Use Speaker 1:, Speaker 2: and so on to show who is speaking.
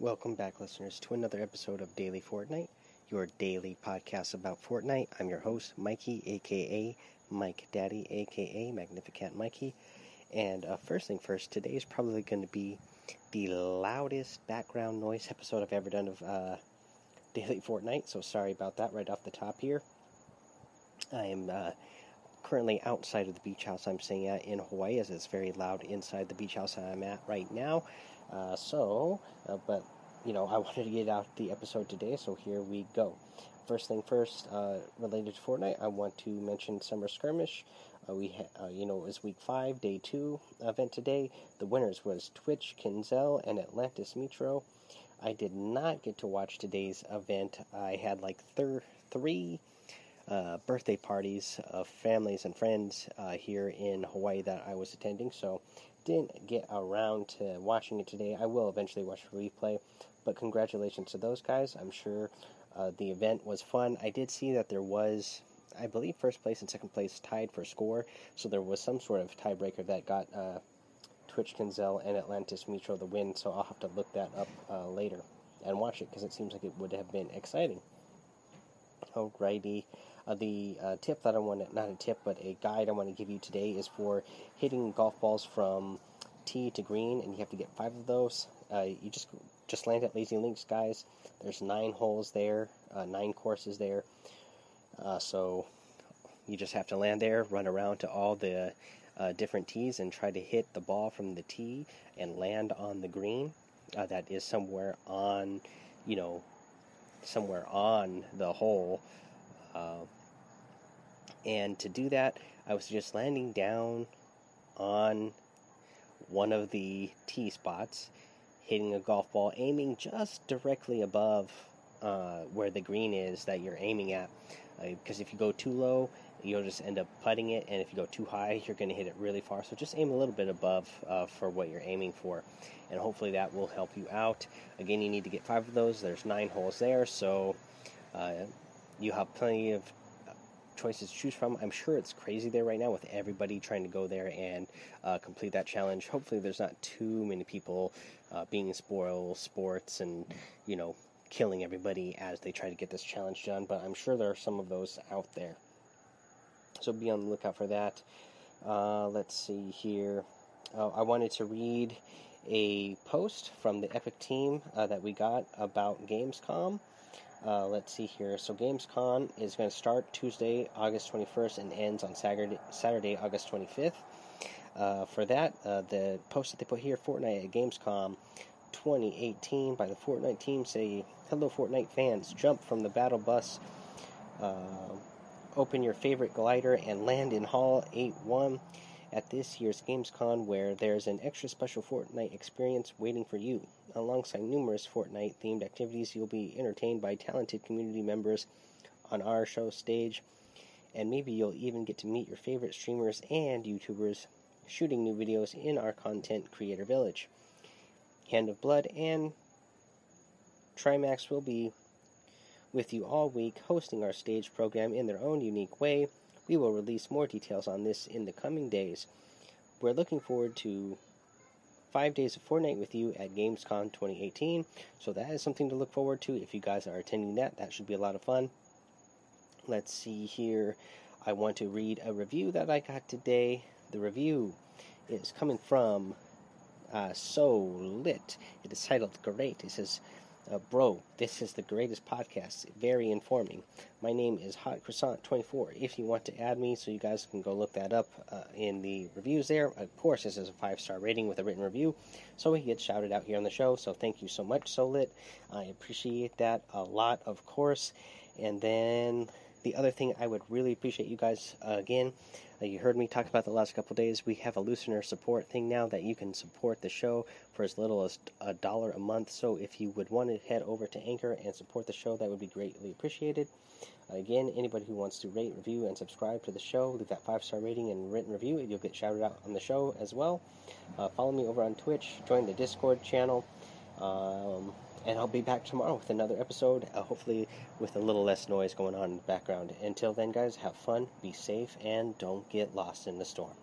Speaker 1: Welcome back, listeners, to another episode of Daily Fortnite, your daily podcast about Fortnite. I'm your host, Mikey, aka Mike Daddy, aka Magnificent Mikey. And uh, first thing first, today is probably going to be the loudest background noise episode I've ever done of uh, Daily Fortnite, so sorry about that right off the top here. I am uh, currently outside of the beach house I'm staying at in Hawaii, as it's very loud inside the beach house I'm at right now. Uh, so, uh, but you know, I wanted to get out the episode today, so here we go. First thing first, uh, related to Fortnite, I want to mention Summer Skirmish. Uh, we, ha- uh, you know, it was week five, day two event today. The winners was Twitch, Kinzel, and Atlantis Metro. I did not get to watch today's event. I had like thir- three uh, birthday parties of families and friends uh, here in Hawaii that I was attending, so didn't get around to watching it today. I will eventually watch the replay, but congratulations to those guys. I'm sure uh, the event was fun. I did see that there was, I believe, first place and second place tied for score, so there was some sort of tiebreaker that got uh, Twitch Kinzel and Atlantis Metro the win, so I'll have to look that up uh, later and watch it because it seems like it would have been exciting. Alrighty. Uh, the uh, tip that I want to, not a tip, but a guide I want to give you today is for hitting golf balls from tee to green, and you have to get five of those. Uh, you just just land at Lazy Links, guys. There's nine holes there, uh, nine courses there. Uh, so you just have to land there, run around to all the uh, different tees, and try to hit the ball from the tee and land on the green. that is somewhere on, you know, somewhere on the hole. Uh, and to do that, I was just landing down on one of the tee spots, hitting a golf ball, aiming just directly above uh, where the green is that you're aiming at. Because uh, if you go too low, you'll just end up putting it, and if you go too high, you're going to hit it really far. So just aim a little bit above uh, for what you're aiming for, and hopefully that will help you out. Again, you need to get five of those. There's nine holes there, so uh, you have plenty of choices to choose from. I'm sure it's crazy there right now with everybody trying to go there and uh, complete that challenge. Hopefully, there's not too many people uh, being spoil sports and you know killing everybody as they try to get this challenge done. But I'm sure there are some of those out there. So be on the lookout for that. Uh, let's see here. Oh, I wanted to read a post from the Epic team uh, that we got about Gamescom. Uh, let's see here. So Gamescom is going to start Tuesday, August 21st, and ends on Saturday, Saturday August 25th. Uh, for that, uh, the post that they put here, Fortnite at Gamescom 2018 by the Fortnite team say, "Hello, Fortnite fans! Jump from the battle bus, uh, open your favorite glider, and land in Hall 8-1." At this year's Gamescom, where there's an extra special Fortnite experience waiting for you. Alongside numerous Fortnite themed activities, you'll be entertained by talented community members on our show stage, and maybe you'll even get to meet your favorite streamers and YouTubers shooting new videos in our content creator village. Hand of Blood and Trymacs will be with you all week, hosting our stage program in their own unique way we will release more details on this in the coming days. We're looking forward to five days of Fortnite with you at Gamescom 2018. So that is something to look forward to. If you guys are attending that, that should be a lot of fun. Let's see here. I want to read a review that I got today. The review is coming from uh, So Lit. It is titled Great. It says, uh, bro, this is the greatest podcast. Very informing. My name is Hot Croissant 24. If you want to add me, so you guys can go look that up uh, in the reviews there. Of course, this is a five star rating with a written review, so he gets shouted out here on the show. So thank you so much, Solit. I appreciate that a lot, of course. And then the other thing I would really appreciate you guys uh, again uh, you heard me talk about the last couple days. We have a listener support thing now that you can support the show for as little as a dollar a month. So if you would want to head over to Anchor and support the show, that would be greatly appreciated. Again, anybody who wants to rate, review, and subscribe to the show, leave that five star rating and written review, you'll get shouted out on the show as well. Uh, follow me over on Twitch, join the Discord channel. Um, and I'll be back tomorrow with another episode, uh, hopefully with a little less noise going on in the background. Until then, guys, have fun, be safe, and don't get lost in the storm.